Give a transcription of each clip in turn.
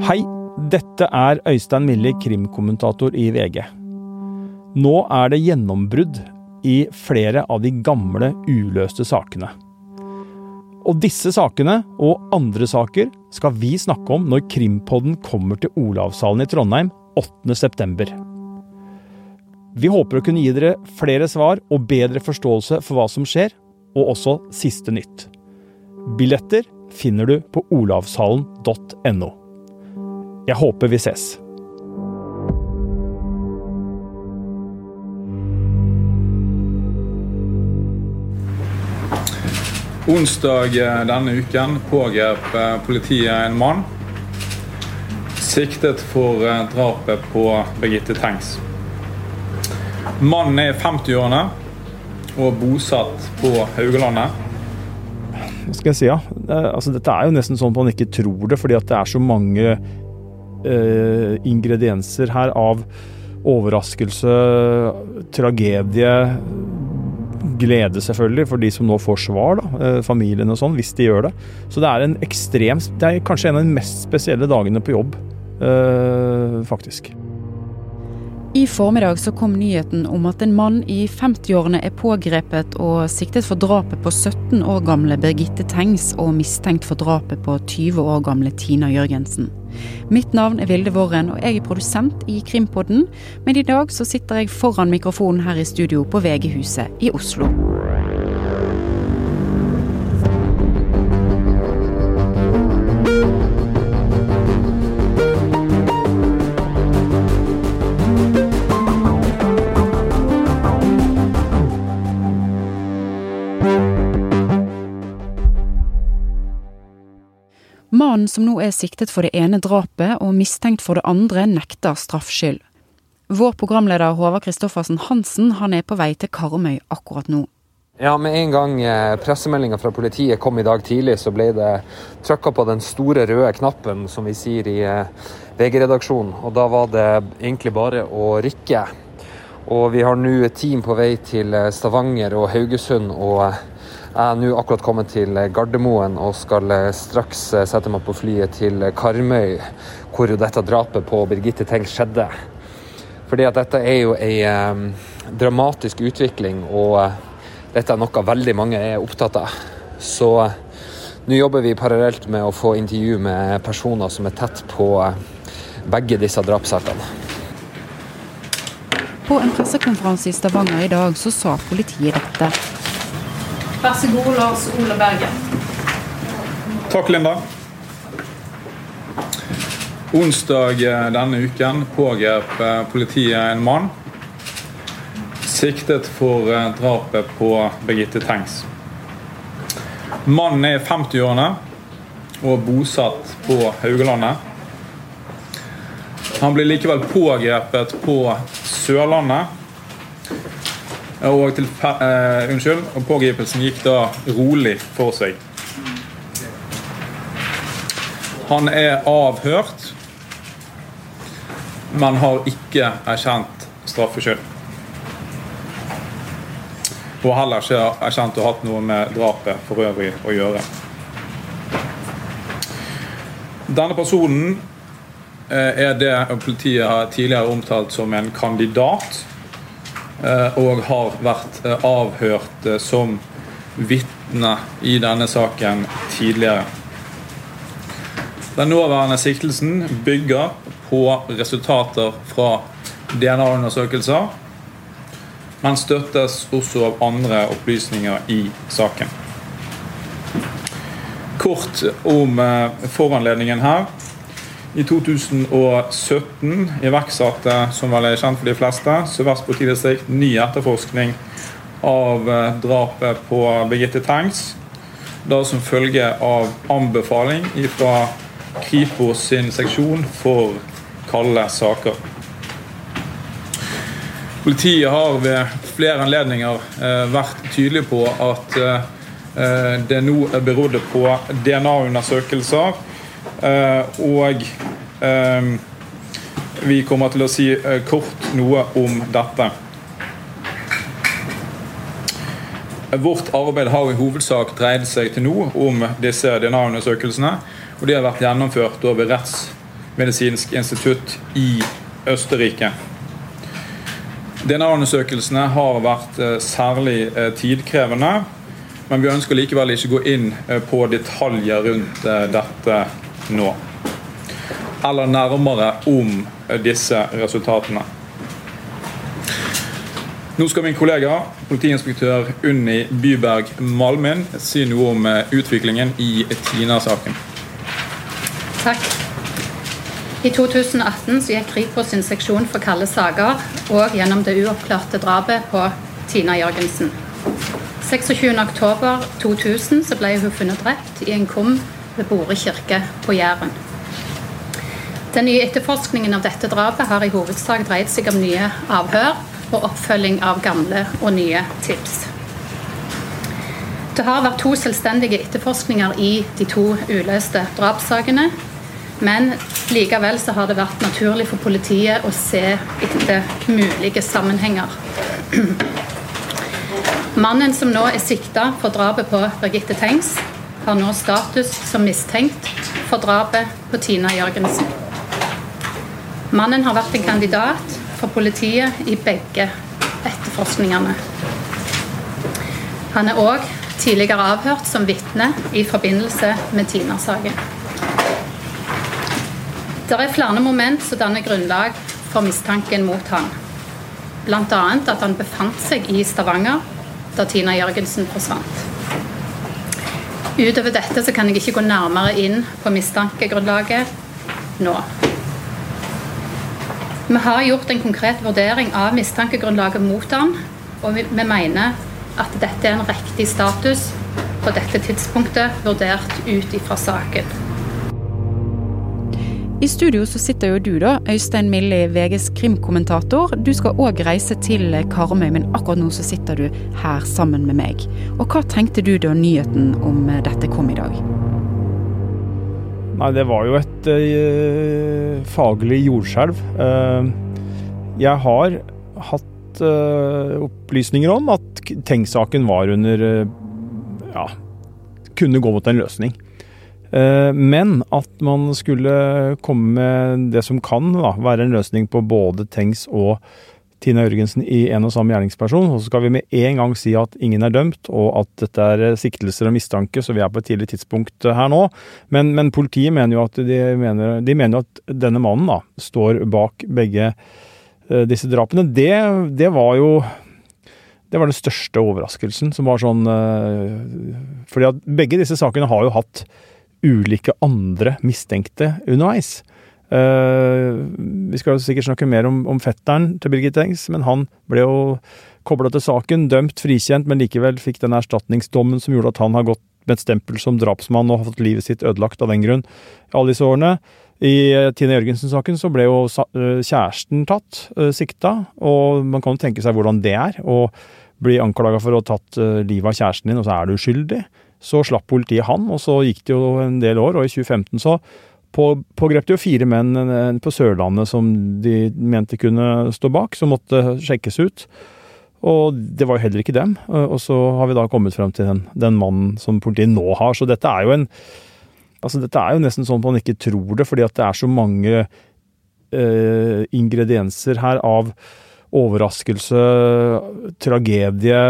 Hei, dette er Øystein Milli, krimkommentator i VG. Nå er det gjennombrudd i flere av de gamle, uløste sakene. Og disse sakene, og andre saker, skal vi snakke om når Krimpodden kommer til Olavshallen i Trondheim 8.9. Vi håper å kunne gi dere flere svar og bedre forståelse for hva som skjer, og også siste nytt. Billetter finner du på olavshallen.no. Jeg håper vi ses. Onsdag denne uken pågrep eh, politiet en mann siktet for eh, drapet på Birgitte Tengs. Mannen er i 50-årene og bosatt på Haugalandet. Hva skal jeg si, ja? Altså, dette er jo nesten sånn at man ikke tror det, fordi det er så mange eh, ingredienser her av overraskelse, tragedie, glede selvfølgelig for de som nå får svar, da, eh, familien og sånn, hvis de gjør det. Så det er en ekstrem Det er kanskje en av de mest spesielle dagene på jobb, eh, faktisk. I formiddag så kom nyheten om at en mann i 50-årene er pågrepet og siktet for drapet på 17 år gamle Birgitte Tengs og mistenkt for drapet på 20 år gamle Tina Jørgensen. Mitt navn er Vilde Våren, og jeg er produsent i Krimpodden. Men i dag så sitter jeg foran mikrofonen her i studio på VG-huset i Oslo. Som nå er siktet for det ene drapet og mistenkt for det andre, nekter straffskyld. Vår programleder Håvard Kristoffersen Hansen han er på vei til Karmøy akkurat nå. Ja, Med en gang eh, pressemeldinga fra politiet kom i dag tidlig, så ble det trykka på den store røde knappen, som vi sier i eh, VG-redaksjonen. Og da var det egentlig bare å rykke. Og vi har nå et team på vei til eh, Stavanger og Haugesund. og jeg er nå akkurat kommet til Gardermoen og skal straks sette meg på flyet til Karmøy, hvor jo dette drapet på Birgitte Tengs skjedde. Fordi at dette er jo ei um, dramatisk utvikling, og eh, dette er noe veldig mange er opptatt av. Så eh, nå jobber vi parallelt med å få intervju med personer som er tett på begge disse drapssakene. På en pressekonferanse i Stavanger i dag så sa politiet dette. Vær så god, Lars Ole Bergen. Takk, Linda. Onsdag denne uken pågrep politiet en mann siktet for drapet på Birgitte Tengs. Mannen er i 50-årene og bosatt på Haugalandet. Han blir likevel pågrepet på Sørlandet og til, uh, unnskyld, og pågripelsen gikk da rolig for seg. Han er avhørt, men har ikke erkjent straffskyld. Og heller ikke erkjent å ha hatt noe med drapet for øvrig å gjøre. Denne personen eh, er det politiet har tidligere omtalt som en kandidat Eh, og har vært eh, avhørt eh, som vitne i denne saken tidligere. Den nåværende siktelsen bygger på resultater fra DNA-undersøkelser, men støttes også av andre opplysninger i saken. Kort om foranledningen her. I 2017 iverksatte, som vel er kjent for de fleste, Sør-Vest politidistrikt ny etterforskning av eh, drapet på Birgitte Tengs. Da som følge av anbefaling fra Kripos sin seksjon for kalde saker. Politiet har ved flere anledninger eh, vært tydelig på at eh, det nå er berodd på DNA-undersøkelser og eh, vi kommer til å si eh, kort noe om dette. Vårt arbeid har i hovedsak dreid seg til nå om disse DNA-undersøkelsene. og De har vært gjennomført ved medisinsk institutt i Østerrike. DNA-undersøkelsene har vært særlig tidkrevende, men vi ønsker likevel ikke gå inn på detaljer rundt dette nå. Eller nærmere om disse resultatene. Nå skal min kollega, politiinspektør Unni Byberg Malmin, si noe om eh, utviklingen i Tina-saken. Takk. I 2018 så gikk Kripos sin seksjon for kalde saker og gjennom det uoppklarte drapet på Tina Jørgensen. 26.10.2000 så ble hun funnet drept i en kum ved Bore kirke på Jæren. Den nye etterforskningen av dette drapet har i hovedsak dreid seg om nye avhør og oppfølging av gamle og nye tips. Det har vært to selvstendige etterforskninger i de to uløste drapssakene. Men likevel så har det vært naturlig for politiet å se etter mulige sammenhenger. Mannen som nå er sikta for drapet på Birgitte Tengs, har nå status som mistenkt for drapet på Tina Jørgensen. Mannen har vært en kandidat for politiet i begge etterforskningene. Han er òg tidligere avhørt som vitne i forbindelse med Tina-saken. Det er flere moment som danner grunnlag for mistanken mot han. Bl.a. at han befant seg i Stavanger da Tina Jørgensen forsvant. Utover dette så kan jeg ikke gå nærmere inn på mistankegrunnlaget nå. Vi har gjort en konkret vurdering av mistankegrunnlaget mot ham, og vi, mener at dette er en riktig status på dette tidspunktet, vurdert ut ifra saken. I studio så sitter jo du, da, Øystein Milli, VGs krimkommentator. Du skal òg reise til Karmøy, men akkurat nå så sitter du her sammen med meg. Og hva tenkte du da nyheten om dette kom i dag? Nei, det var jo et uh, faglig jordskjelv. Uh, jeg har hatt uh, opplysninger om at Tenk-saken var under Ja, kunne gå mot en løsning. Men at man skulle komme med det som kan da, være en løsning på både Tengs og Tina Jørgensen i en og samme gjerningsperson. Og så skal vi med en gang si at ingen er dømt, og at dette er siktelser og mistanke, så vi er på et tidlig tidspunkt her nå. Men, men politiet mener jo at de mener, de mener at denne mannen da, står bak begge disse drapene. Det, det, var jo det var den største overraskelsen, som var sånn Fordi at begge disse sakene har jo hatt ulike andre mistenkte underveis. Uh, vi skal sikkert snakke mer om, om fetteren til Birgit Tengs, men han ble jo kobla til saken, dømt, frikjent, men likevel fikk den erstatningsdommen som gjorde at han har gått med et stempel som drapsmann og har fått livet sitt ødelagt av den grunn alle disse årene. I eh, Tine Jørgensen-saken så ble jo eh, kjæresten tatt, uh, sikta, og man kan jo tenke seg hvordan det er å bli anklaga for å ha tatt livet av kjæresten din, og så er du uskyldig. Så slapp politiet han, og så gikk det jo en del år, og i 2015 så på, pågrep de jo fire menn eh, på Sørlandet som de mente kunne stå bak, som måtte sjekkes ut. Og det var jo heller ikke dem. Eh, og så har vi da kommet frem til den, den mannen som politiet nå har. Så dette er jo en Altså dette er jo nesten sånn at man ikke tror det, fordi at det er så mange eh, ingredienser her av overraskelse, tragedie,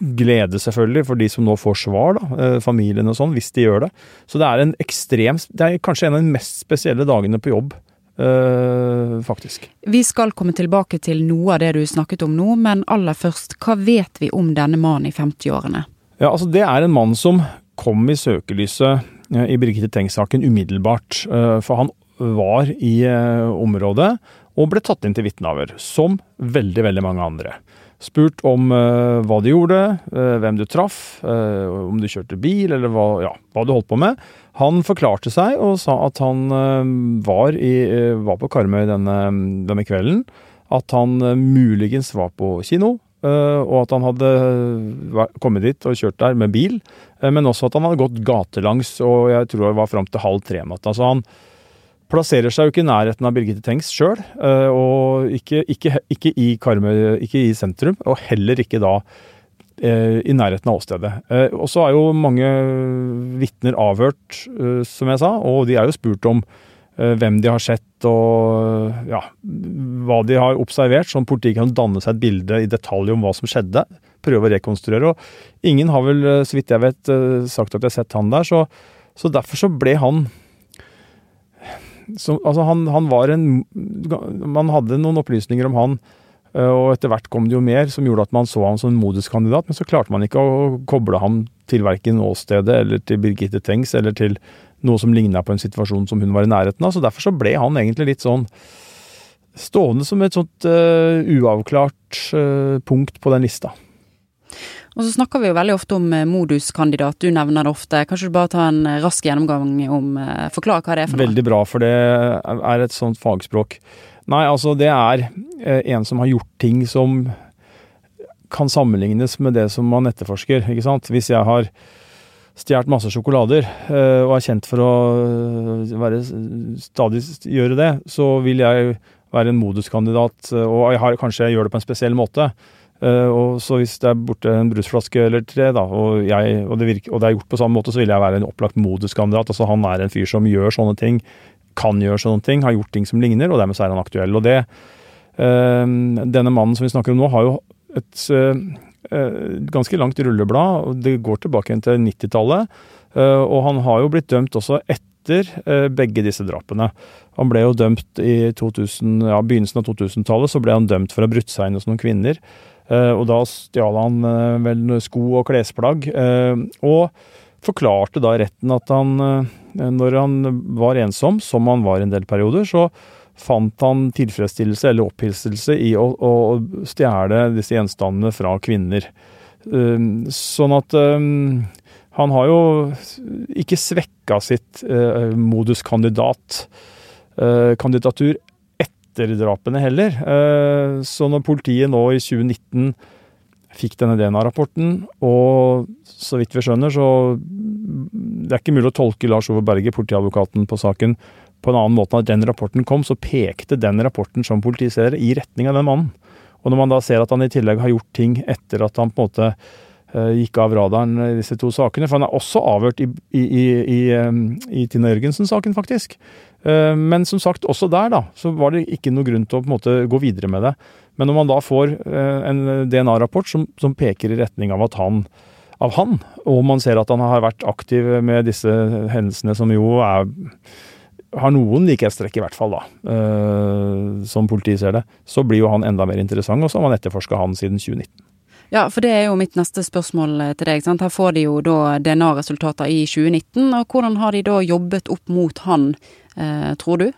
glede selvfølgelig for de som nå får svar, da, eh, familien og sånn, hvis de gjør det. Så det er en ekstrem Det er kanskje en av de mest spesielle dagene på jobb. Uh, faktisk. Vi skal komme tilbake til noe av det du snakket om nå, men aller først, hva vet vi om denne mannen i 50-årene? Ja, altså Det er en mann som kom i søkelyset uh, i Birgitte Tengs-saken umiddelbart. Uh, for han var i området og ble tatt inn til vitneavhør, som veldig, veldig mange andre. Spurt om uh, hva du gjorde, uh, hvem du traff, uh, om du kjørte bil, eller hva, ja, hva, du holdt på med. Han forklarte seg og sa at han var, i, var, på Karmøy denne, denne, kvelden. At han muligens var på kino, og at han hadde kommet dit og kjørt der med bil. men også at han hadde gått gatelangs, og jeg tror det var fram til halv tre-natta. Så han plasserer seg jo ikke i nærheten av Birgitte Tengs sjøl, eh, og ikke, ikke, ikke, i Karmøy, ikke i sentrum, og heller ikke da eh, i nærheten av åstedet. Eh, og så er jo mange vitner avhørt, som jeg sa, og de er jo spurt om hvem de har sett og ja, hva de har observert, sånn politiet kan danne seg et bilde i detalj om hva som skjedde. Prøve å rekonstruere. Og ingen har vel, så vidt jeg vet, sagt at de har sett han der. Så, så derfor så ble han så, altså han, han, var en Man hadde noen opplysninger om han, og etter hvert kom det jo mer som gjorde at man så ham som en moduskandidat, men så klarte man ikke å koble ham til verken åstedet eller til Birgitte Tengs eller til noe som ligna på en situasjon som hun var i nærheten av. Så derfor så ble han egentlig litt sånn stående som et sånt uh, uavklart uh, punkt på den lista. Og så snakker vi jo veldig ofte om uh, moduskandidat, du nevner det ofte. Kanskje du bare ta en rask gjennomgang om Forklar hva det er for noe? Veldig bra, for det er et sånt fagspråk. Nei, altså det er en som har gjort ting som kan sammenlignes med det som man etterforsker, ikke sant. Hvis jeg har stjålet masse sjokolader eh, og er kjent for å eh, være, stadig gjøre det, så vil jeg være en moduskandidat, eh, og jeg har, kanskje jeg gjør det på en spesiell måte. Og så hvis det er borte en brusflaske eller tre, da, og, jeg, og, det virker, og, det er gjort på samme måte, så vil jeg være en opplagt moduskandidat. Altså han er en fyr som gjør sånne ting, kan gjøre sånne ting, har gjort ting som ligner, og dermed så er han aktuell. Og det Denne mannen som vi snakker om nå, har jo et Eh, ganske langt rulleblad. og Det går tilbake til 90-tallet. Eh, og han har jo blitt dømt også etter eh, begge disse drapene. Han ble jo dømt i 2000, ja, begynnelsen av 2000-tallet, så ble han dømt for å ha brutt seg inn hos noen kvinner. Og da stjal han vel sko og klesplagg. Og forklarte da retten at han, når han var ensom, som han var en del perioder, så fant han tilfredsstillelse eller opphisselse i å, å stjele disse gjenstandene fra kvinner. Sånn at han har jo ikke svekka sitt moduskandidat uh, kandidatur etter drapene heller. Uh, så når politiet nå i 2019 fikk denne DNA-rapporten, og så vidt vi skjønner, så Det er ikke mulig å tolke Lars Ove Berge, politiadvokaten på saken, på en annen måte enn at den rapporten kom, så pekte den rapporten som politiserer i retning av den mannen. Og når man da ser at han i tillegg har gjort ting etter at han på en måte gikk av radaren i disse to sakene, for han er også avhørt i, i, i, i, Tina Jørgensen-saken, faktisk. Uh, men som sagt, også der da, så var det ikke noe grunn til å på en måte gå videre med det. Men når man da får uh, en DNA-rapport som, som, peker i retning av at han av han, og man ser at han har vært aktiv med disse hendelsene som jo er har noen likhetstrekk, i hvert fall, da, som politiet ser det, så blir jo han enda mer interessant, og så har man etterforska han siden 2019. Ja, for det er jo mitt neste spørsmål eh, til deg. Sant? Her får de jo da DNA-resultater i 2019, og hvordan har de da jobbet opp mot han, eh, tror du?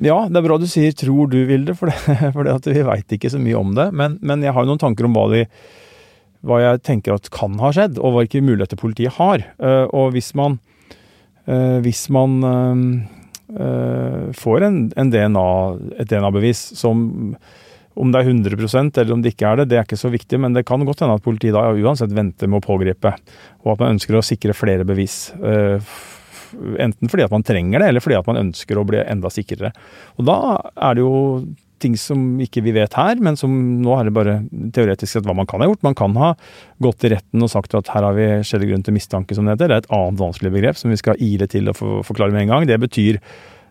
Ja, det er bra du sier 'tror du', Vilde, for, det, for det vi veit ikke så mye om det. Men, men, jeg har jo noen tanker om hva, de, hva jeg tenker at kan ha skjedd, og hvilke muligheter politiet har. Uh, og hvis man, uh, hvis man Eh, får en, en DNA, et DNA-bevis som om det er 100% eller om det ikke er det, det er ikke så viktig, men det kan godt hende at politiet da uansett venter med å pågripe, og at man ønsker å sikre flere bevis. Eh, enten fordi at man trenger det, eller fordi at man ønsker å bli enda sikrere. Og da er det jo ting som ikke vi vet her, men som nå er det bare teoretisk sett hva man kan ha gjort. Man kan ha gått til retten og sagt at her har vi skjellig grunn til mistanke, som det heter. Det er et annet vanskelig begrep som vi skal ile til og forklare med en gang. Det betyr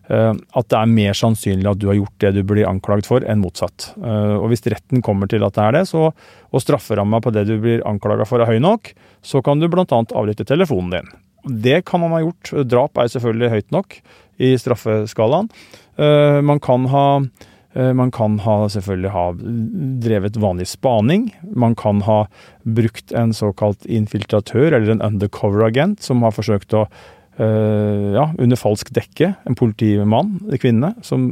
at det er mer sannsynlig at du har gjort det du blir anklagd for, enn motsatt. Uh, og hvis retten kommer til at det er det, så, og strafferamma på det du blir anklaga for er høy nok, så kan du bl.a. avlytte telefonen din. Det kan man ha gjort. Drap er selvfølgelig høyt nok i straffeskalaen. Uh, man kan ha Eh, man kan ha, selvfølgelig ha drevet vanlig spaning. Man kan ha brukt en såkalt infiltratør, eller en undercover agent, som har forsøkt å eh, ja, under falsk dekke, en politimann, en kvinne, som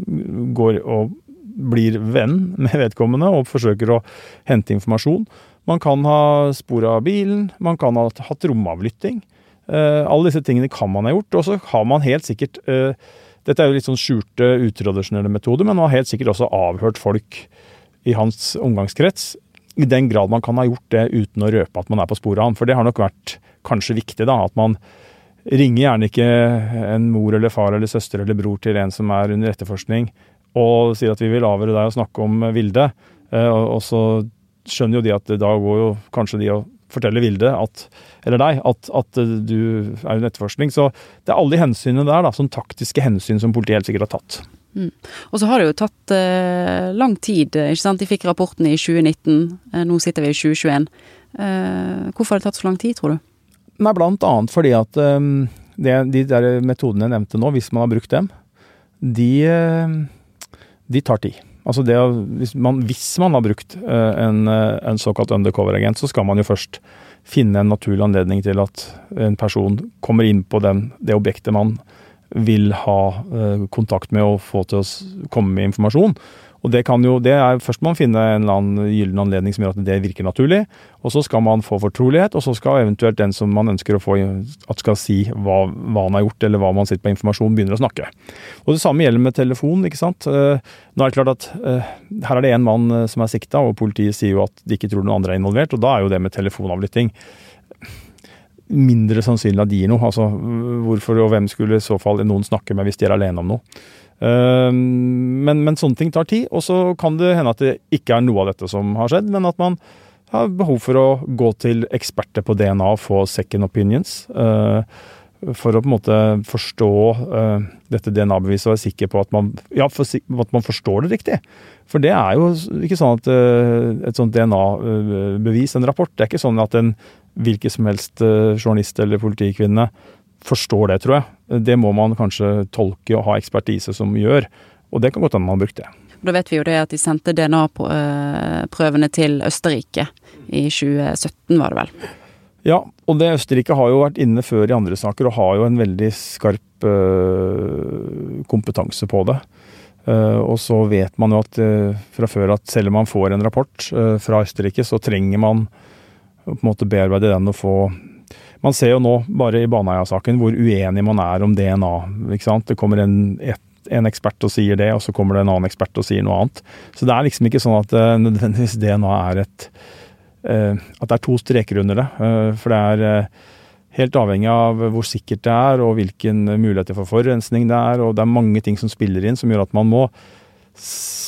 går og blir venn med vedkommende og forsøker å hente informasjon. Man kan ha spor av bilen, man kan ha hatt romavlytting. Eh, alle disse tingene kan man ha gjort. Og så har man helt sikkert dette er jo litt sånn skjulte, utradisjonelle metoder, men man har helt sikkert også avhørt folk i hans omgangskrets. I den grad man kan ha gjort det uten å røpe at man er på sporet av ham. For det har nok vært kanskje viktig, da. At man ringer gjerne ikke en mor eller far eller søster eller bror til en som er under etterforskning, og sier at vi vil avhøre deg og snakke om Vilde. Eh, og så skjønner jo de at da går jo kanskje de og forteller Vilde at, eller deg at, at du er under etterforskning. Så det er alle de hensynene der, da, sånn taktiske hensyn som politiet helt sikkert har tatt. Mm. Og så har det jo tatt eh, lang tid. ikke sant? De fikk rapporten i 2019, eh, nå sitter vi i 2021. Eh, hvorfor har det tatt så lang tid, tror du? Nei, blant annet fordi at um, det, de der metodene jeg nevnte nå, hvis man har brukt dem, de, de tar tid. Altså det, hvis, man, hvis man har brukt uh, en, en, såkalt undercover-agent, så skal man jo først finne en naturlig anledning til at en person kommer inn på den, det objektet man vil ha uh, kontakt med og få til å komme med informasjon. Og det kan jo, det er, Først må man finne en eller annen gyllen anledning som gjør at det virker naturlig. Og så skal man få fortrolighet, og så skal eventuelt den som man ønsker å få at skal si hva, hva han har gjort, eller hva man sitter på informasjon, begynner å snakke. Og Det samme gjelder med telefon. ikke sant? Uh, nå er det klart at uh, Her er det én mann uh, som er sikta, og politiet sier jo at de ikke tror noen andre er involvert. og Da er jo det med telefonavlytting mindre sannsynlig at de gir noe. Altså, hvorfor og hvem skulle i så fall noen snakke med hvis de er alene om noe? Ehm, men, men, sånne ting tar tid, og så kan det hende at det ikke er noe av dette som har skjedd, men at man har behov for å gå til eksperter på DNA og få second opinions. Eh, for å på en måte forstå uh, dette DNA-beviset og være sikker på at man, ja, for, at man forstår det riktig. For det er jo ikke sånn at uh, et sånt DNA-bevis, en rapport, det er ikke sånn at en hvilken som helst journalist eller politikvinne forstår det, tror jeg. Det må man kanskje tolke og ha ekspertise som gjør, og det kan godt hende man har brukt det. Da vet vi jo det at de sendte DNA-prøvene til Østerrike i 2017, var det vel? Ja, og det Østerrike har jo vært inne før i andre saker og har jo en veldig skarp uh, kompetanse på det. Uh, og så vet man jo at uh, fra før at selv om man får en rapport fra Østerrike, så trenger man på en måte bearbeide den og få man ser jo nå, bare i Baneheia-saken, hvor uenig man er om DNA. ikke sant? Det kommer en, en, ekspert og sier det, og så kommer det en annen ekspert og sier noe annet. Så det er liksom ikke sånn at uh, nødvendigvis DNA er et uh, At det er to streker under det. Uh, for det er helt avhengig av hvor sikkert det er, og hvilken muligheter for forurensning det er. Og det er mange ting som spiller inn, som gjør at man må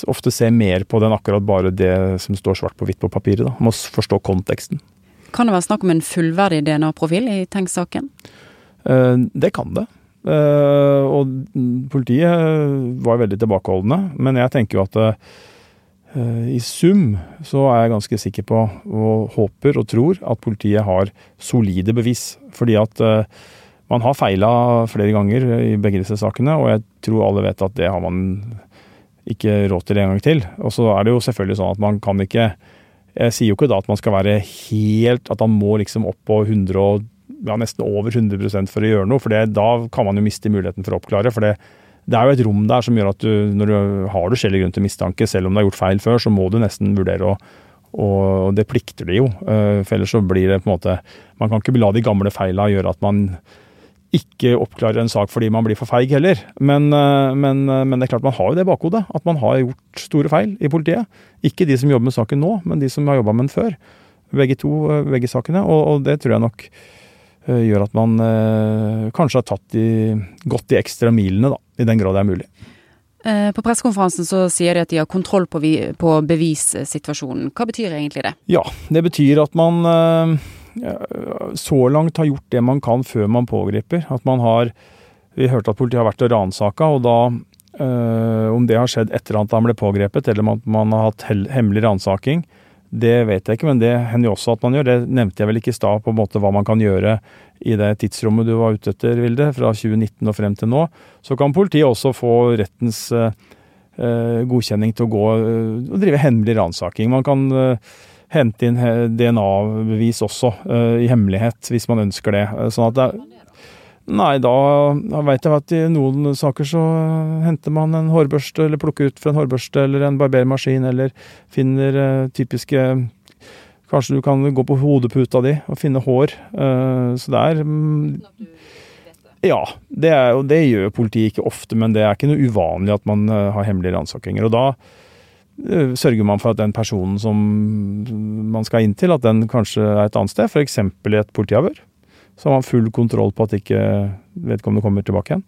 ofte se mer på den akkurat bare det som står svart på hvitt på papiret. Da. Man må forstå konteksten. Kan det være snakk om en fullverdig DNA-profil i Tengs-saken? Eh, det kan det. Eh, og politiet var veldig tilbakeholdne. Men jeg tenker jo at eh, i sum så er jeg ganske sikker på, og håper og tror, at politiet har solide bevis. Fordi at man har feila flere ganger i begge disse sakene, og jeg tror alle vet at det har man ikke råd til en gang til. Og så er det jo selvfølgelig sånn at man kan ikke jeg sier jo ikke da at man skal være helt At man må liksom opp på 100 og ja, nesten over 100% for å gjøre noe. For det, da kan man jo miste muligheten for å oppklare. For det, det er jo et rom der som gjør at du, når du har du skjellig grunn til mistanke, selv om du har gjort feil før, så må du nesten vurdere å og det plikter de jo, eh, for ellers så blir det på en måte Man kan ikke la de gamle feila gjøre at man ikke oppklarer en sak fordi man blir for feig heller. Men, eh, men, eh, men, det er klart man har jo det bakhodet, at man har gjort store feil i politiet. Ikke de som jobber med saken nå, men de som har jobba med den før. Begge to, eh, begge sakene. Og, og, det tror jeg nok gjør at man kanskje har tatt de, gått de ekstra milene, da. I den grad det er mulig. På pressekonferansen så sier de at de har kontroll på, på bevissituasjonen. Hva betyr egentlig det? Ja, det betyr at man så langt har gjort det man kan før man pågriper. At man har Vi hørte at politiet har vært og ransaka, og da øh, Om det har skjedd etter at han ble pågrepet, eller om man har hatt hemmelig ransaking, det vet jeg ikke, men det hender jo også at man gjør. Det nevnte jeg vel ikke i stad, på en måte hva man kan gjøre i det tidsrommet du var ute etter, Vilde, fra 2019 og frem til nå. Så kan politiet også få rettens øh, godkjenning til å gå og drive hemmelig ransaking. Man kan øh, hente inn DNA-bevis også, uh, i hemmelighet, hvis man ønsker det. Eh, sånn at det Nei, da, veit jeg at i noen saker så henter man en hårbørste, eller plukker ut fra en hårbørste eller en barbermaskin, eller finner typiske Kanskje du kan gå på hodeputa di og finne hår. Så det er um, ja, det, er, det, gjør politiet ikke ofte, men det er ikke noe uvanlig at man har hemmelige ransakinger. Og da Eh, sørger man for at den personen som man skal inn til, at den kanskje er et annet sted, f.eks. i et politiavhør. Så har man full kontroll på at ikke vedkommende kommer tilbake igjen.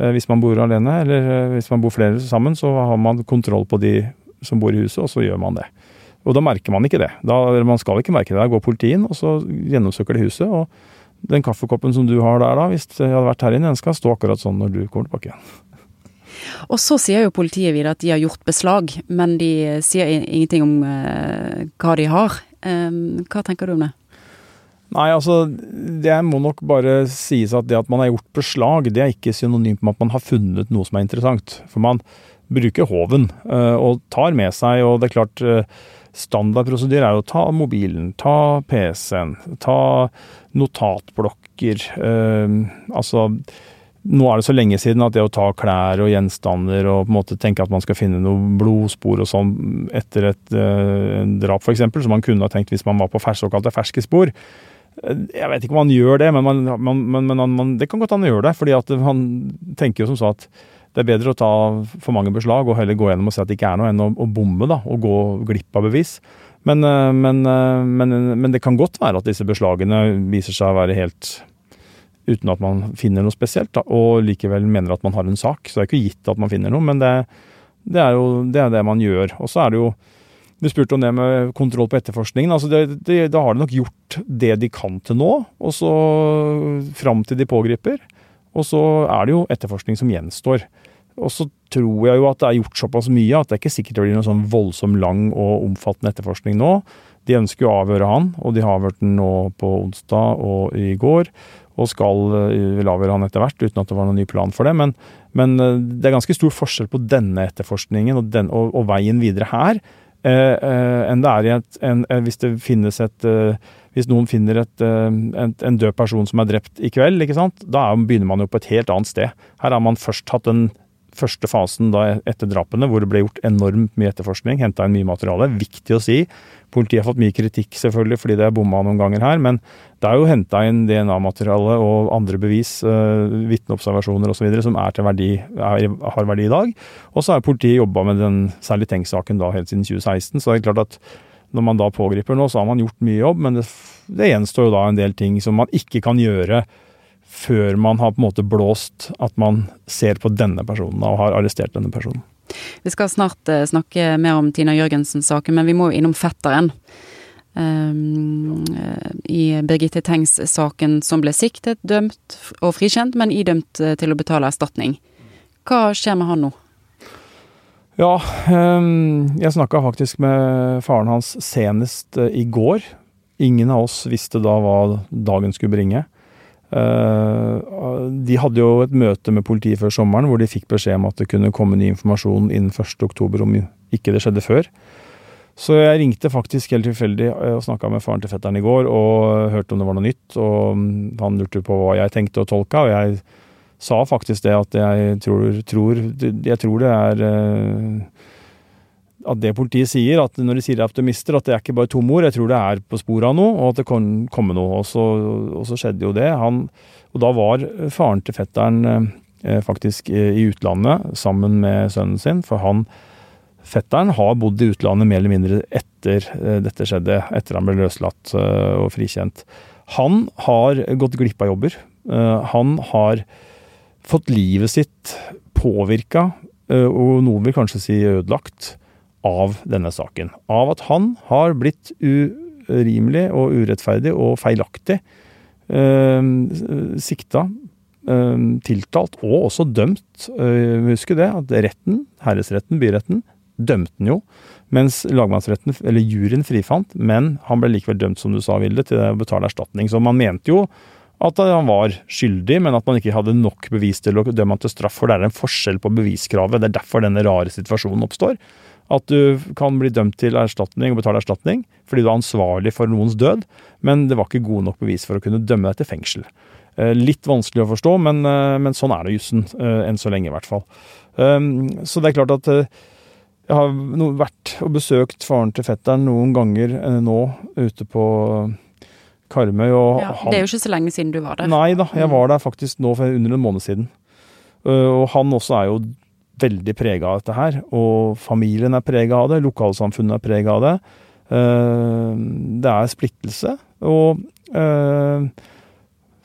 Eh, hvis man bor alene, eller eh, hvis man bor flere sammen, så har man kontroll på de som bor i huset, og så gjør man det. Og da merker man ikke det. Da, man skal ikke merke det. Da går politiet inn, og så gjennomsøker de huset. og den kaffekoppen som du har der, da, hvis jeg hadde vært her inne, den skal stå akkurat sånn når du kommer tilbake igjen. Og så sier jo politiet videre at de har gjort beslag, men de sier ingenting om uh, hva de har. Um, hva tenker du om det? Nei, altså det må nok bare sies at det at man har gjort beslag, det er ikke synonymt med at man har funnet noe som er interessant. For man bruker håven uh, og tar med seg, og det er klart uh, Standardprosedyr er jo å ta mobilen, ta PC-en, ta notatblokker. Eh, altså nå er det så lenge siden at det å ta klær og gjenstander og på en måte tenke at man skal finne noe blodspor og sånn etter et eh, drap f.eks., som man kunne ha tenkt hvis man var på fers, såkalte ferske spor. Jeg vet ikke om han gjør det, men, man, man, men, man, det kan godt han gjør det. fordi at han tenker jo som så at det er bedre å ta for mange beslag og heller gå gjennom og se at det ikke er noe, enn å, å bomme da, og gå glipp av bevis. Men, men, men, det kan godt være at disse beslagene viser seg å være helt uten at man finner noe spesielt, da, og likevel mener at man har en sak. Så det er ikke gitt at man finner noe, men det, det er jo det, er det man gjør. Og så er det jo Du spurte om det med kontroll på etterforskningen. altså Da har de nok gjort det de kan til nå, og så fram til de pågriper. Og så er det jo etterforskning som gjenstår. Og så tror jeg jo at det er gjort såpass mye at det er ikke sikkert det blir noen sånn voldsom lang og omfattende etterforskning nå. De ønsker jo å avhøre han, og de har avhørt den nå på onsdag og i går og skal eh, vil avhøre han etter hvert, uten at det var noen ny plan for det. Men, men eh, det er ganske stor forskjell på denne etterforskningen og, den, og, og veien videre her, eh, eh, enn det er i et, en, hvis det finnes et eh, Hvis noen finner et, en, en, død person som er drept i kveld, da begynner man jo på et helt annet sted. Her har man først hatt den første fasen da etter drapene, hvor det ble gjort enormt mye etterforskning, henta inn mye materiale. Viktig å si. Politiet har fått mye kritikk selvfølgelig fordi det er bomma noen ganger her, men det er jo henta inn DNA-materiale og andre bevis, uh, vitneobservasjoner osv., som er til verdi, er, har verdi i dag. Og så har politiet jobba med den særlig Tenk-saken da helt siden 2016. Så det er klart at når man da pågriper nå, så har man gjort mye jobb, men det, det gjenstår jo da en del ting som man ikke kan gjøre før man har på en måte blåst at man ser på denne personen og har arrestert denne personen. Vi skal snart uh, snakke mer om Tina Jørgensen-saken, men vi må jo innom fetteren. Um, I Birgitte Tengs-saken som ble siktet, dømt og frikjent, men idømt uh, til å betale erstatning. Hva skjer med han nå? Ja, um, jeg snakka faktisk med faren hans senest i går. Ingen av oss visste da hva dagen skulle bringe. Eh, de hadde jo et møte med politiet før sommeren hvor de fikk beskjed om at det kunne komme ny informasjon innen 1.10, om ikke det skjedde før. Så jeg ringte faktisk helt tilfeldig eh, og snakka med faren til fetteren i går og hørte om det var noe nytt. Og mm, han lurte på hva jeg tenkte og tolka, og jeg sa faktisk det at jeg tror, tror, jeg tror det er eh, at det politiet sier, at når de sier de er optimister, at det er ikke bare tomme ord. Jeg tror det er på sporet av noe, og at det kan komme noe. Og så, og så skjedde jo det. Han, og da var faren til fetteren eh, faktisk i utlandet sammen med sønnen sin, for han Fetteren har bodd i utlandet mer eller mindre etter eh, dette skjedde, etter han ble løslatt eh, og frikjent. Han har gått glipp av jobber. Eh, han har fått livet sitt påvirka, eh, og noen vil kanskje si ødelagt, av denne saken. Av at han har blitt urimelig og urettferdig og feilaktig eh, sikta, eh, tiltalt og også dømt. Eh, husk det, at retten, herresretten, byretten, dømte han jo. Mens lagmannsretten, eller juryen, frifant, men han ble likevel dømt, som du sa, Vilde, til å betale erstatning. Så man mente jo at han var skyldig, men at man ikke hadde nok bevis til å dømme han til straff. For det er en forskjell på beviskravet. Det er derfor denne rare situasjonen oppstår. At du kan bli dømt til erstatning og betale erstatning fordi du er ansvarlig for noens død, men det var ikke gode nok bevis for å kunne dømme deg til fengsel. Eh, litt vanskelig å forstå, men, eh, men sånn er det jussen. Eh, enn så lenge, i hvert fall. Um, så det er klart at jeg har vært og besøkt faren til fetteren noen ganger nå ute på Karmøy. Og ja, det er jo ikke så lenge siden du var der. Nei da, jeg var der faktisk nå for under en måned siden. Og han også er jo veldig prega av dette her. Og familien er prega av det, lokalsamfunnet er prega av det. Eh, det er splittelse. Og eh,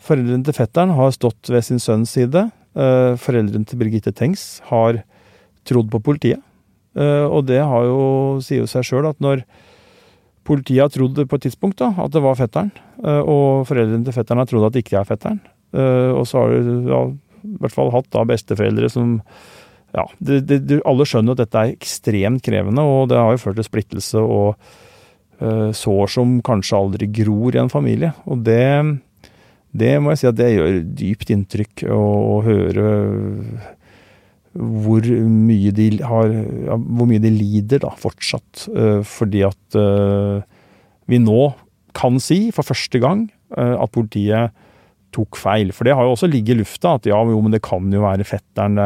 foreldrene til fetteren har stått ved sin sønns side. Eh, foreldrene til Birgitte Tengs har trodd på politiet. Og det har jo, sier jo seg sjøl at når Politiet har trodd på et tidspunkt da, at det var fetteren, og foreldrene til fetteren har trodd at det ikke er fetteren. Og så har du ja, i hvert fall hatt da besteforeldre som ja, det, det, Alle skjønner at dette er ekstremt krevende, og det har jo ført til splittelse og uh, sår som kanskje aldri gror i en familie. Og det, det må jeg si at det gjør dypt inntrykk å, å høre hvor mye de har ja, Hvor mye de lider da, fortsatt. Uh, fordi at uh, vi nå kan si, for første gang, at politiet tok feil. For det har jo også ligget i lufta at ja, jo, men det kan jo være fetteren.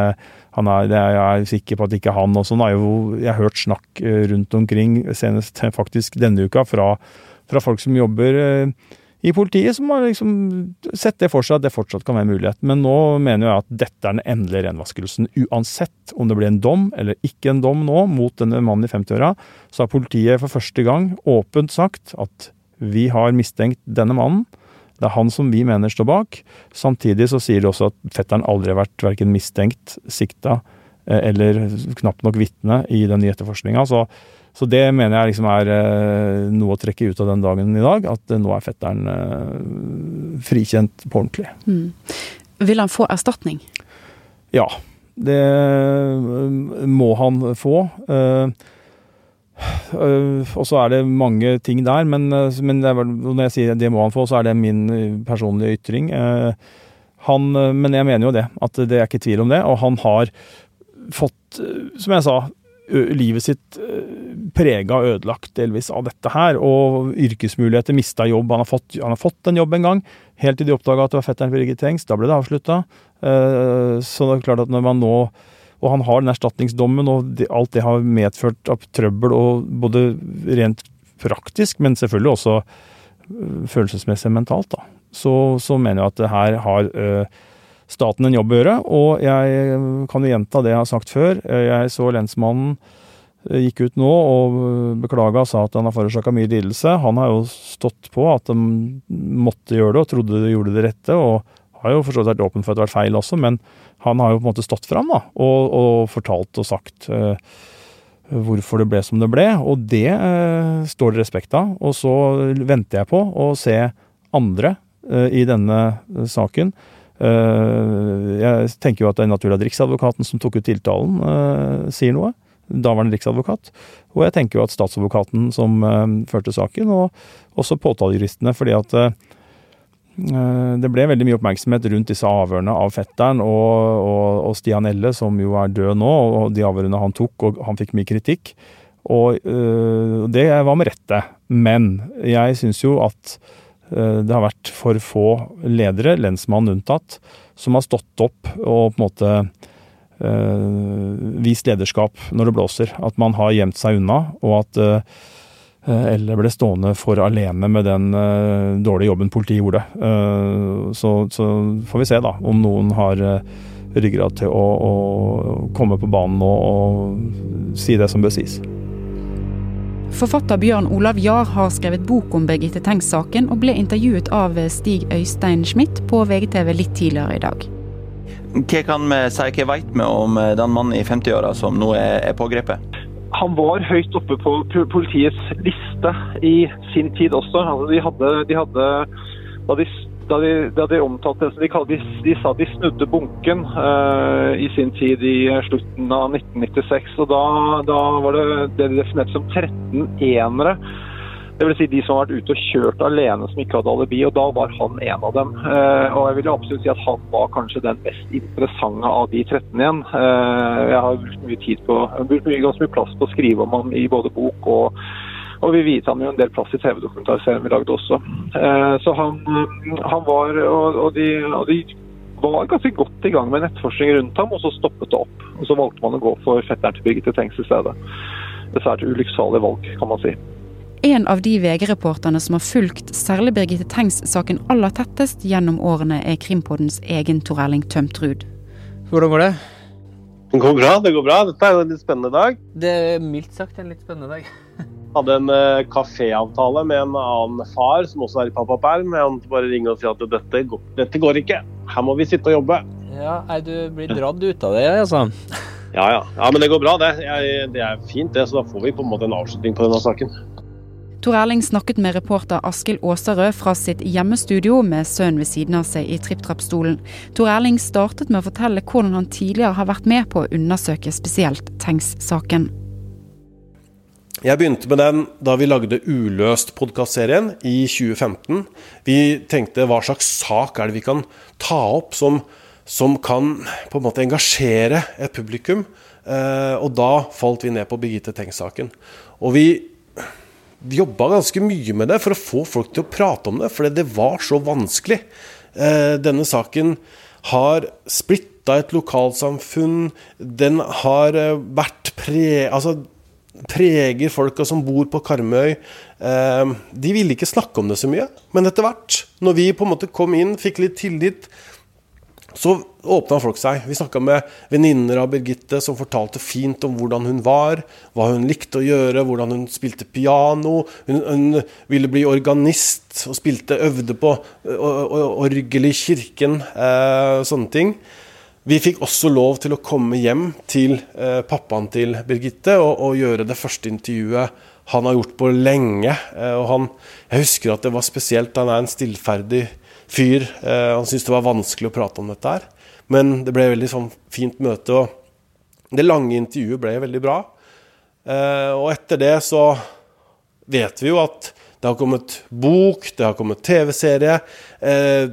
Han er, det er jeg sikker på at ikke han og sånn. har jo jeg har hørt snakk eh, rundt omkring, senest faktisk denne uka, fra, fra folk som jobber eh, i politiet, som har liksom sett det for seg at det fortsatt kan være mulighet. Men nå mener jeg at dette er den endelige renvaskelsen. Uansett om det blir en dom eller ikke en dom nå mot denne mannen i 50-åra, så har politiet for første gang åpent sagt at vi har mistenkt denne mannen. Det er han som vi mener står bak. Samtidig så sier de også at fetteren aldri har vært verken mistenkt, sikta eh, eller knapt nok vitne i den nye etterforskninga. Så, så, det mener jeg liksom er eh, noe å trekke ut av den dagen i dag. At nå er fetteren eh, frikjent på ordentlig. Mm. Vil han få erstatning? Ja, det må han få. Øh, og så er det mange ting der, men, øh, men når jeg sier det må han få, så er det min øh, personlige ytring. Han, men jeg mener jo det, at det er ikke tvil om det. Og han har fått, som jeg sa, livet sitt prega og ødelagt delvis av dette her. Og yrkesmuligheter, mista jobb. Han har, fått, han har fått en jobb en gang, helt til de oppdaga at det var fetteren Birgit Tengs. Da ble det avslutta. Så det er klart at når man nå og han har den erstatningsdommen, og det, alt det har medført av trøbbel, og både rent praktisk, men selvfølgelig også følelsesmessig følelsesmessig mentalt, da. Så, så, mener jeg at det her har øh, staten en jobb å gjøre. Og jeg kan jo gjenta det jeg har sagt før. Jeg så lensmannen øh, gikk ut nå og beklaga og sa at han har forårsaka mye lidelse. Han har jo stått på at de måtte gjøre det og trodde de gjorde det rette, og har jo forstått vært åpen for at det har vært feil også, men han har jo på en måte stått fram da, og, og fortalt og sagt uh, hvorfor det ble som det ble, og det uh, står det respekt av. Og så venter jeg på å se andre uh, i denne saken. jeg tenker jo at det er naturlig at Riksadvokaten som tok ut tiltalen, sier noe. Daværende riksadvokat. Og jeg tenker jo at statsadvokaten som førte saken, og også påtalejuristene, fordi at Eh, det ble veldig mye oppmerksomhet rundt disse avhørene av fetteren og, og, og, Stian Elle, som jo er død nå, og de avhørene han tok, og han fikk mye kritikk. Og øh, det var med rette. Men jeg syns jo at øh, det har vært for få ledere, lensmannen unntatt, som har stått opp og på en måte øh, vist lederskap når det blåser. At man har gjemt seg unna, og at Eh, eller ble stående for alene med den uh, dårlige jobben politiet gjorde. Uh, så, så, får vi se da om noen har uh, ryggrad til å, å, komme på banen og, og si det som bør sies. Forfatter Bjørn Olav Jahr har skrevet bok om Birgitte Tengs-saken, og ble intervjuet av Stig Øystein Schmidt på VGTV litt tidligere i dag. Hva kan vi si, hva vet vi om den mannen i 50-åra som nå er, er pågrepet? Han var høyt oppe på politiets liste i sin tid også. Altså, de hadde, de hadde da, de, da, de, da de omtalte det, de, de, sa de snudde bunken uh, i sin tid i slutten av 1996. og Da, da var det det de definerte som 13 enere Dvs. Si de som har vært ute og kjørt alene som ikke hadde alibi, og da var han en av dem. Eh, og jeg vil absolutt si at han var kanskje den mest interessante av de 13 igjen. Eh, jeg har brukt mye tid på, brukt mye, ganske mye plass på å skrive om ham i både bok og og vi viet ham jo en del plass i TV-dokumentarserien vi lagde også. Eh, så han, han var og, og, de, og, de, var ganske godt i gang med en etterforskning rundt ham, og så stoppet det opp. Og så valgte man å gå for fetteren til Birgitte Tengs i stedet. Det er svært ulykksalig valg, kan man si. En av de VG-reporterne som har fulgt særlig Birgitte Tengs-saken aller tettest gjennom årene, er Krimpodens egen Tor Erling Tømtrud. Hvordan går det? Det går bra. det går bra. Dette er jo en litt spennende dag. Det er mildt sagt en litt spennende dag. Hadde en uh, kaféavtale med en annen far som også er i pappaperm. Han bare ringe og si at dette, dette, går ikke. Her må vi sitte og jobbe. Ja, er du blir dradd ut av det, altså? Ja, ja. ja men det går bra, det. Jeg, det er fint, det. Så da får vi på en måte en avslutning på denne saken. Tor Erling snakket med reporter Askild Aasarød fra sitt hjemmestudio med sønnen ved siden av seg i tripp-trapp-stolen. Tor Erling startet med å fortelle hvordan han tidligere har vært med på å undersøke spesielt Tengs-saken. Jeg begynte med den da vi lagde Uløst-podkastserien i 2015. Vi tenkte hva slags sak er det vi kan ta opp som, som kan på en måte engasjere et publikum. Eh, og da falt vi ned på Birgitte Tengs-saken. Og vi jobba ganske mye med det for å få folk til å prate om det, for det var så vanskelig. Eh, denne saken har splitta et lokalsamfunn. Den har eh, vært pre... Altså, preger folka som bor på Karmøy. Eh, de ville ikke snakke om det så mye, men etter hvert, når vi på en måte kom inn, fikk litt tillit, så åpna folk seg. Vi snakka med venninner av Birgitte som fortalte fint om hvordan hun var, hva hun likte å gjøre, hvordan hun spilte piano. Hun, hun ville bli organist og spilte, øvde på orgel i kirken, eh, sånne ting. Vi fikk også lov til å komme hjem til eh, pappaen til Birgitte og, og, gjøre det første intervjuet han har gjort på lenge. Eh, og han, jeg husker at det var spesielt. Han er en stillferdig fyr. Eh, han syntes det var vanskelig å prate om dette her. Men det ble et veldig sånn fint møte, og det lange intervjuet ble veldig bra. Eh, og etter det så vet vi jo at det har kommet bok, det har kommet TV-serie. Eh,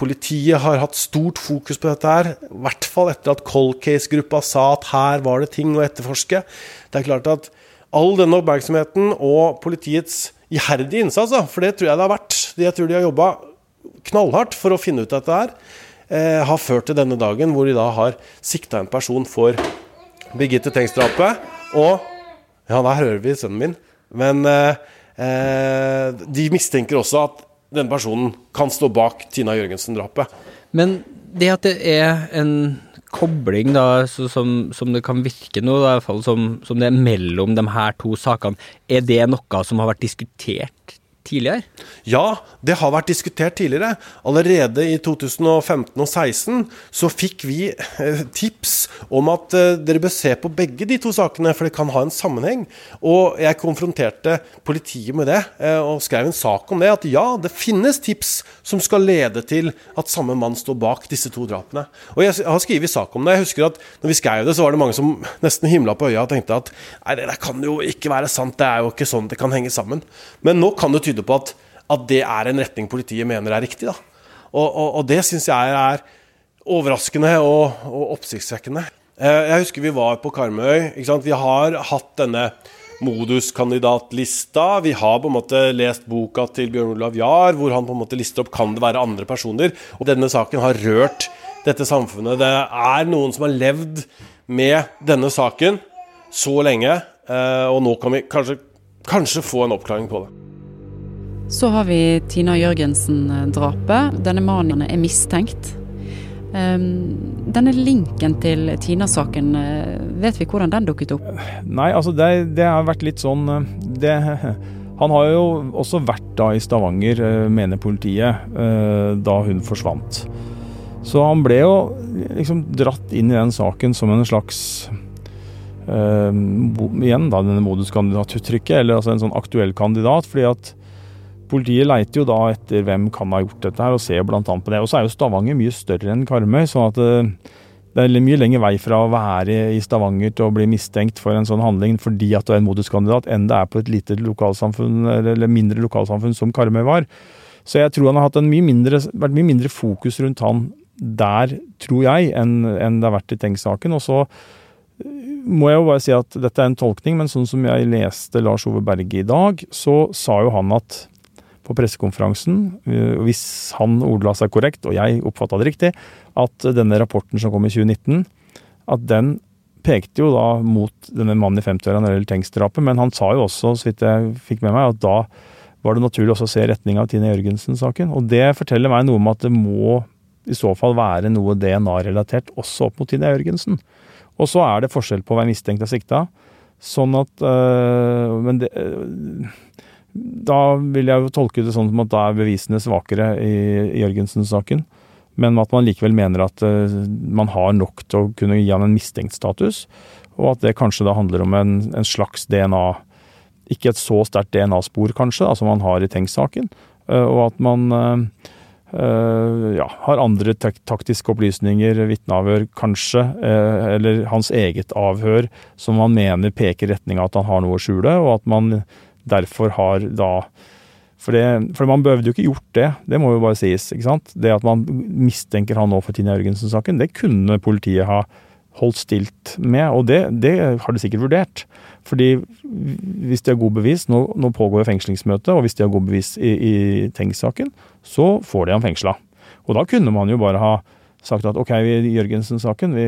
politiet har hatt stort fokus på dette her. I hvert fall etter at Cold Case-gruppa sa at her var det ting å etterforske. Det er klart at all denne oppmerksomheten og politiets iherdige innsats, for det tror jeg det har vært, det jeg tror de har jobba knallhardt for å finne ut dette her, eh, har ført til denne dagen hvor de da har sikta en person for Birgitte Tengs-drapet. Og Ja, der hører vi sønnen min. Men eh, eh, de mistenker også at denne personen kan stå bak Tina Jørgensen-drapet. Men det at det er en kobling, da, som, som, det kan virke nå, i hvert fall som, som det er mellom de her to sakene, er det noe som har vært diskutert tidligere? Ja, det har vært diskutert tidligere. Allerede i 2015 og 2016 så fikk vi eh, tips om at eh, dere bør se på begge de to sakene, for det kan ha en sammenheng. Og jeg konfronterte politiet med det, eh, og skrev en sak om det. At ja, det finnes tips som skal lede til at samme mann står bak disse to drapene. Og jeg har skrevet sak om det. Jeg husker at når vi skrev det, så var det mange som nesten himla på øya og tenkte at nei, det kan jo ikke være sant, det er jo ikke sånn det kan henge sammen. Men nå kan det tyde på at, at det er en retning politiet mener er riktig. Og, og, og, det syns jeg er overraskende og, og oppsiktsvekkende. Eh, jeg husker vi var på Karmøy. Vi har hatt denne moduskandidatlista. Vi har på en måte lest boka til Bjørn Olav Jahr, hvor han på en måte lister opp kan det være andre personer. Og denne saken har rørt dette samfunnet. Det er noen som har levd med denne saken så lenge, eh, og nå kan vi kanskje, kanskje få en oppklaring på det. Så har vi Tina Jørgensen-drapet. Denne mannen er mistenkt. Um, denne linken til Tina-saken, eh, vet vi hvordan den dukket opp? Nei, altså det, det har vært litt sånn eh, det, Han har jo også vært da i Stavanger, eh, mener politiet, da hun forsvant. Så han ble jo liksom dratt inn i den saken som en slags uh, Igjen da, denne moduskandidatuttrykket, eller altså en sånn aktuell kandidat. fordi at Politiet leiter jo da etter hvem kan ha gjort dette, her, og ser bl.a. på det. Og så er jo Stavanger mye større enn Karmøy, sånn at eh, det er mye lenger vei fra å være i Stavanger til å bli mistenkt for en sånn handling fordi at du er en moduskandidat, enn det er på et lite lokalsamfunn, eller mindre lokalsamfunn som Karmøy var. Så jeg tror han har mye mindre, vært mye mindre fokus rundt han der, tror jeg, enn, enn det har vært i Tengs-saken. Og så eh, må jeg jo bare si at dette er en tolkning, men sånn som jeg leste Lars Ove Berge i dag, så sa jo han at på pressekonferansen, eh, hvis han ordla seg korrekt, og jeg oppfatta det riktig, at denne rapporten som kom i 2019, at den pekte jo da mot denne mannen i 50-åra når det gjelder Tengs-drapet, men han sa jo også, så vidt jeg fikk med meg, at da var det naturlig også å se retning av Tine Jørgensen-saken. Og det forteller meg noe om at det må i så fall være noe DNA-relatert også opp mot Tine Jørgensen. Og så er det forskjell på å være mistenkt og sikta. Sånn at øh, Men det øh, da vil jeg jo tolke det sånn som at da er bevisene svakere i, Jørgensen-saken. Men at man likevel mener at uh, man har nok til å kunne gi han en mistenkt status. Og at det kanskje da handler om en, en slags DNA ikke et så sterkt DNA-spor, kanskje, da, som man har i Tengs-saken. Eh, og at man eh, eh, ja, har andre taktiske opplysninger, vitneavhør kanskje, eller hans eget avhør som man mener peker i retning av at han har noe å skjule, og at man derfor har da for, det, for, man behøvde jo ikke gjort det, det må jo bare sies. ikke sant? Det at man mistenker han nå for Tina Jørgensen-saken, det kunne politiet ha holdt stilt med, og det, det, har de sikkert vurdert. Fordi hvis de har god bevis, nå, nå pågår fengslingsmøte, og hvis de har god bevis i, i Tengs-saken, så får de han fengsla. Og da kunne man jo bare ha sagt at ok, Jørgensen-saken, vi,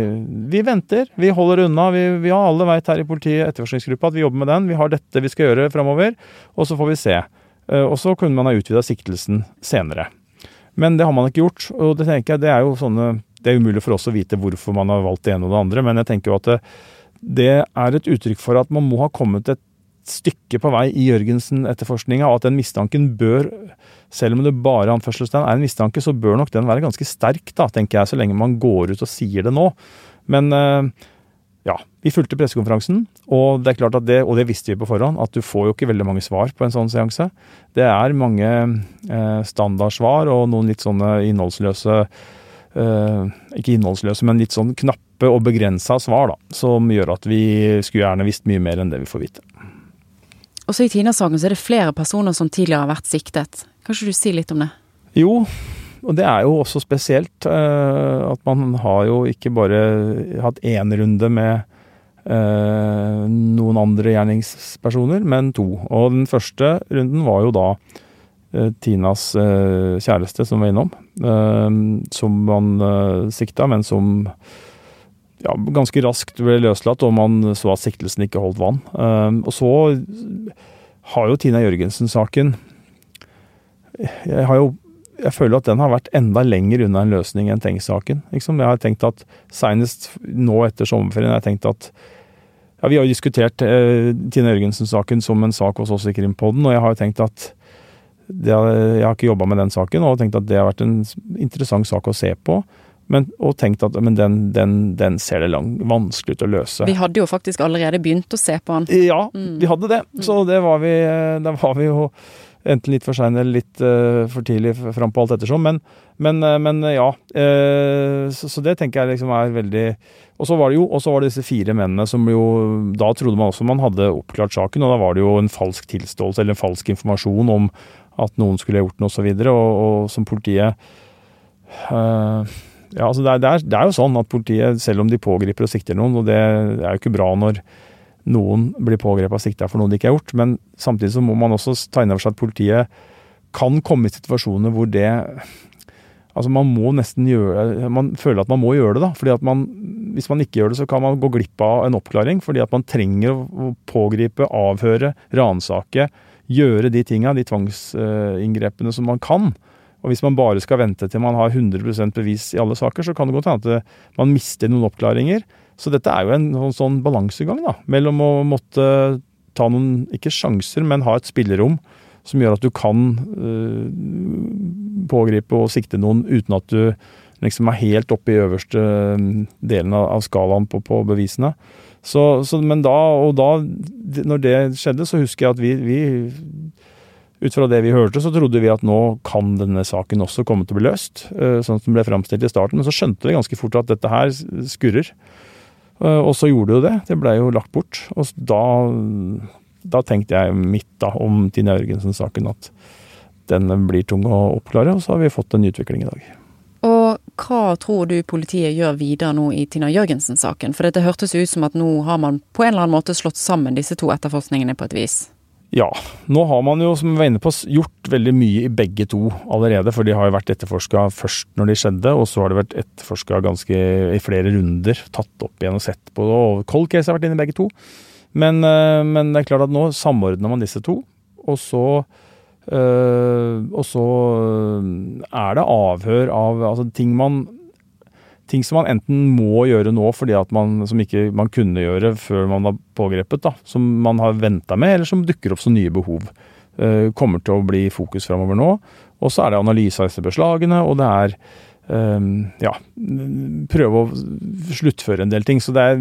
vi, venter, vi holder unna. Vi, vi har alle veit her i politiet, etterforskningsgruppa, at vi jobber med den. Vi har dette vi skal gjøre framover, og så får vi se. Eh, og så kunne man ha utvida siktelsen senere. Men det har man ikke gjort, og det tenker jeg det er jo sånne det er umulig for oss å vite hvorfor man har valgt det ene og det andre, men jeg tenker jo at det, det er et uttrykk for at man må ha kommet et stykke på vei i Jørgensen-etterforskninga, og at den mistanken bør, selv om det bare anførselstegn er en mistanke, så bør nok den være ganske sterk, da, tenker jeg, så lenge man går ut og sier det nå. Men eh, ja, vi fulgte pressekonferansen, og det er klart at det, og det visste vi på forhånd, at du får jo ikke veldig mange svar på en sånn seanse. Det er mange eh, standardsvar og noen litt sånne innholdsløse Eh, ikke innholdsløse, men litt sånn knappe og begrensa svar, da. Som gjør at vi skulle gjerne visst mye mer enn det vi får vite. Også i Tina-saken så er det flere personer som tidligere har vært siktet. Kan ikke du si litt om det? Jo, og det er jo også spesielt uh, at man har jo ikke bare hatt én runde med uh, noen andre gjerningspersoner, men to. Og den første runden var jo da Eh, Tinas eh, kjæreste som var innom, eh, som man sikta, men som ja, ganske raskt ble løslatt, og man så at siktelsen ikke holdt vann. Og så har jo Tina Jørgensen-saken Jeg har jo jeg føler at den har vært enda lenger unna en løsning enn Tengs-saken. Liksom. Jeg har tenkt at Senest nå etter sommerferien jeg har tenkt at ja, Vi har jo diskutert eh, Tina Jørgensen-saken som en sak hos oss i Krimpodden, og jeg har jo tenkt at det, jeg har ikke jobba med den saken og tenkt at det har vært en interessant sak å se på. Men, og tenkt at men den, den, den ser det lang, vanskelig ut å løse. Vi hadde jo faktisk allerede begynt å se på den. Ja, mm. vi hadde det. Så det var vi, da var vi jo enten litt for sein eller litt uh, for tidlig fram på alt ettersom. Men, men, uh, men ja. Uh, så, så, det tenker jeg liksom er veldig Og så var det jo og så var det disse fire mennene som jo Da trodde man også man hadde oppklart saken, og da var det jo en falsk tilståelse eller en falsk informasjon om at noen skulle ha gjort noe osv. Og, og, og som politiet uh, ja, altså det er, det, er, det, er, jo sånn at politiet, selv om de pågriper og sikter noen, og det er jo ikke bra når noen blir pågrepet og sikta for noe de ikke har gjort, men samtidig så må man også ta inn over seg at politiet kan komme i situasjoner hvor det Altså Man må nesten gjøre Man føler at man må gjøre det, da. fordi at man, Hvis man ikke gjør det, så kan man gå glipp av en oppklaring. Fordi at man trenger å pågripe, avhøre, ransake gjøre de tinga, de tvangsinngrepene som man kan. Og hvis man bare skal vente til man har 100% bevis i alle saker, så kan det godt hende at man mister noen oppklaringer. Så dette er jo en sånn, sånn balansegang da, mellom å måtte ta noen, ikke sjanser, men ha et spillerom som gjør at du kan øh, pågripe og sikte noen uten at du liksom er helt oppe i øverste eh, delen av, skalaen på, på bevisene. Så, så, men da, og da, når det skjedde, så husker jeg at vi, vi ut fra det vi hørte, så trodde vi at nå kan denne saken også komme til å bli løst. Eh, sånn som den ble framstilt i starten. Men så skjønte vi ganske fort at dette her skurrer. Eh, og så gjorde det jo det. Det ble jo lagt bort. Og da, da tenkte jeg mitt da om Tina Jørgensen-saken at den blir tung å oppklare. Og så har vi fått en utvikling i dag. Og hva tror du politiet gjør videre nå i Tina Jørgensen-saken? For det hørtes ut som at nå har man på en eller annen måte slått sammen disse to etterforskningene på et vis? Ja, nå har man jo, som vi var inne på, gjort veldig mye i begge to allerede. For de har jo vært etterforska først når de skjedde, og så har det vært etterforska i flere runder. Tatt opp igjen og sett på det. Og Cold Case har vært inne i begge to. Men, eh, men det er klart at nå samordner man disse to. Og så øh, og så eh, er det avhør av altså ting man ting som man enten må gjøre nå fordi at man som ikke man kunne gjøre før man var pågrepet, da, som man har venta med, eller som dukker opp som nye behov. Uh, kommer til å bli fokus framover nå. Og så er det analyse av disse beslagene, og det er ja, prøve å sluttføre en del ting. Så det er,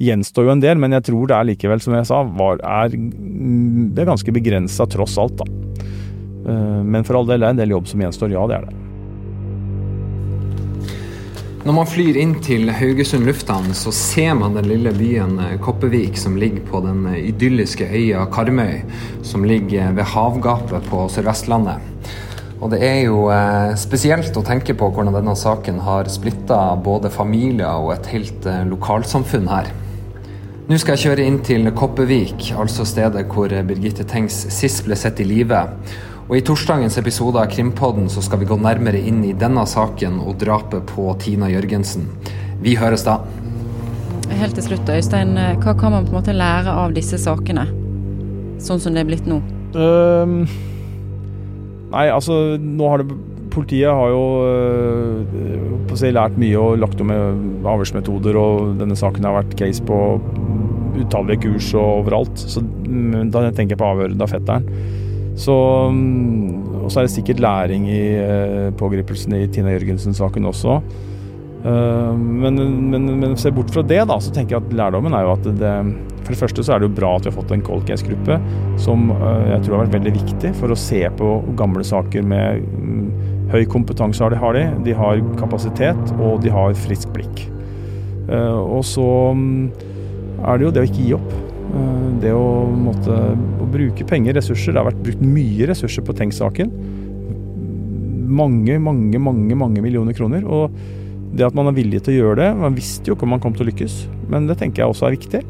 gjenstår jo en del, men jeg tror det er likevel, som jeg sa, var, er, det er ganske begrensa tross alt, da. Men for all del er det en del jobb som gjenstår, ja det er det. Når man flyr inn til Haugesund lufthavn, så ser man den lille byen eh, Koppevik som ligger på den eh, idylliske øya Karmøy, som ligger ved havgapet på Sør-Vestlandet. Og det er jo eh, spesielt å tenke på hvordan denne saken har splitta både familier og et helt lokalsamfunn her. Nå skal jeg kjøre inn til Koppevik, altså stedet hvor Birgitte Tengs sist ble sett i live. Og I torsdagens episode av Krimpodden så skal vi gå nærmere inn i denne saken og drapet på Tina Jørgensen. Vi høres da. Helt til slutt, Øystein. Hva kan man på en måte lære av disse sakene, sånn som det er blitt nå? Um, nei, altså nå har det Politiet har jo på på si, lært mye og lagt om avhørsmetoder, og denne saken har vært case på utallige kurs og overalt. Så da tenker jeg på avhøret av fetteren. Så mm, Og så er det sikkert læring i eh, pågripelsen i Tina Jørgensen-saken også. Uh, men, men, men se bort fra det, da, så tenker jeg at lærdommen er jo at det For det første så er det jo bra at vi har fått en cold case-gruppe som uh, jeg tror har vært veldig viktig for å se på gamle saker med um, høy kompetanse har de, har de. De har kapasitet, og de har friskt blikk. Og så um, er det jo det å ikke gi opp. Eh, det å, måtte, å bruke penger, ressurser Det har vært brukt mye ressurser på Tenk-saken. Mange, mange, mange mange millioner kroner. Og det at man er villig til å gjøre det Man visste jo ikke om man kom til å lykkes, men det tenker jeg også er viktig.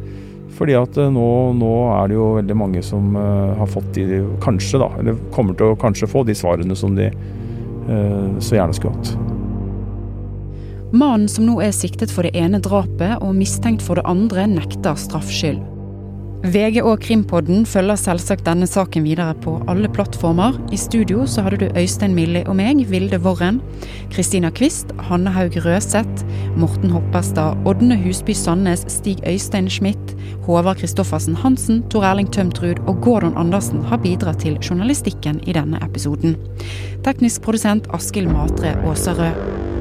Fordi at eh, nå, nå er det jo veldig mange som uh, har fått de Kanskje, da. Eller kommer til å kanskje få de svarene som de så gjerne skulle hatt. Mannen som nå er siktet for det ene drapet og mistenkt for det andre, nekter straffskyld. VG og Krimpodden følger selvsagt denne saken videre på alle plattformer. I studio så hadde du Øystein Milli og meg, Vilde Worren, Kristina Kvist, Hanne Haug Røseth, Morten Hopperstad, Ådne Husby Sandnes, Stig Øystein Schmidt, Håvard Kristoffersen Hansen, Tor Erling Tømtrud og Gordon Andersen har bidratt til journalistikken i denne episoden. Teknisk produsent Askild Matre Aasarød.